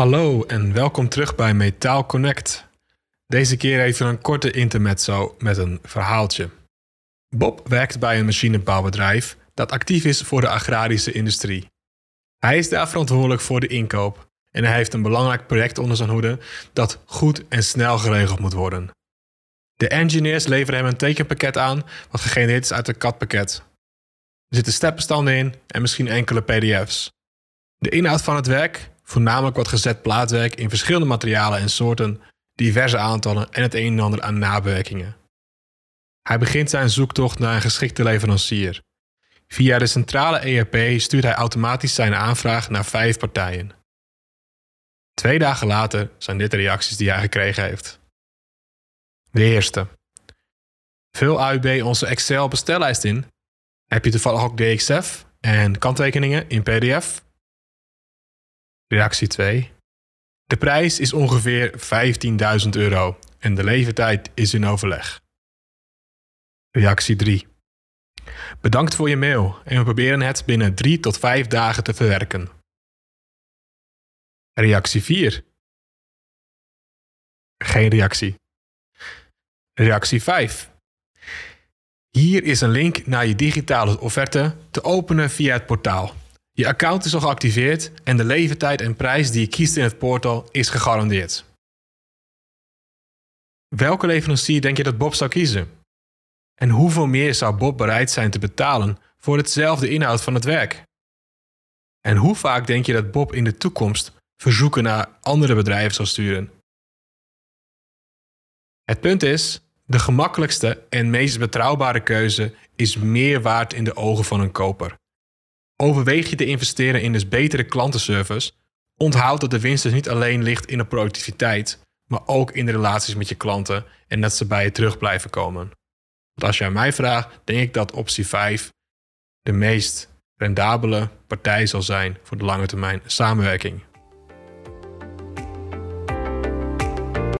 Hallo en welkom terug bij Metaal Connect. Deze keer even een korte intermezzo met een verhaaltje. Bob werkt bij een machinebouwbedrijf dat actief is voor de agrarische industrie. Hij is daar verantwoordelijk voor de inkoop en hij heeft een belangrijk project onder zijn hoede dat goed en snel geregeld moet worden. De engineers leveren hem een tekenpakket aan wat gegenereerd is uit een CAD-pakket. Er zitten stepbestanden in en misschien enkele PDF's. De inhoud van het werk, voornamelijk wat gezet plaatwerk in verschillende materialen en soorten, diverse aantallen en het een en ander aan nabewerkingen. Hij begint zijn zoektocht naar een geschikte leverancier. Via de centrale ERP stuurt hij automatisch zijn aanvraag naar vijf partijen. Twee dagen later zijn dit de reacties die hij gekregen heeft. De eerste. Vul AUB onze Excel bestellijst in. Heb je toevallig ook DXF en kanttekeningen in PDF? Reactie 2. De prijs is ongeveer 15.000 euro en de levertijd is in overleg. Reactie 3. Bedankt voor je mail en we proberen het binnen 3 tot 5 dagen te verwerken. Reactie 4. Geen reactie. Reactie 5. Hier is een link naar je digitale offerte te openen via het portaal. Je account is al geactiveerd en de levertijd en prijs die je kiest in het portal is gegarandeerd. Welke leverancier denk je dat Bob zou kiezen? En hoeveel meer zou Bob bereid zijn te betalen voor hetzelfde inhoud van het werk? En hoe vaak denk je dat Bob in de toekomst verzoeken naar andere bedrijven zal sturen? Het punt is, de gemakkelijkste en meest betrouwbare keuze is meer waard in de ogen van een koper. Overweeg je te investeren in dus betere klantenservice, onthoud dat de winst dus niet alleen ligt in de productiviteit, maar ook in de relaties met je klanten en dat ze bij je terug blijven komen. Want als je aan mij vraagt, denk ik dat optie 5 de meest rendabele partij zal zijn voor de lange termijn samenwerking.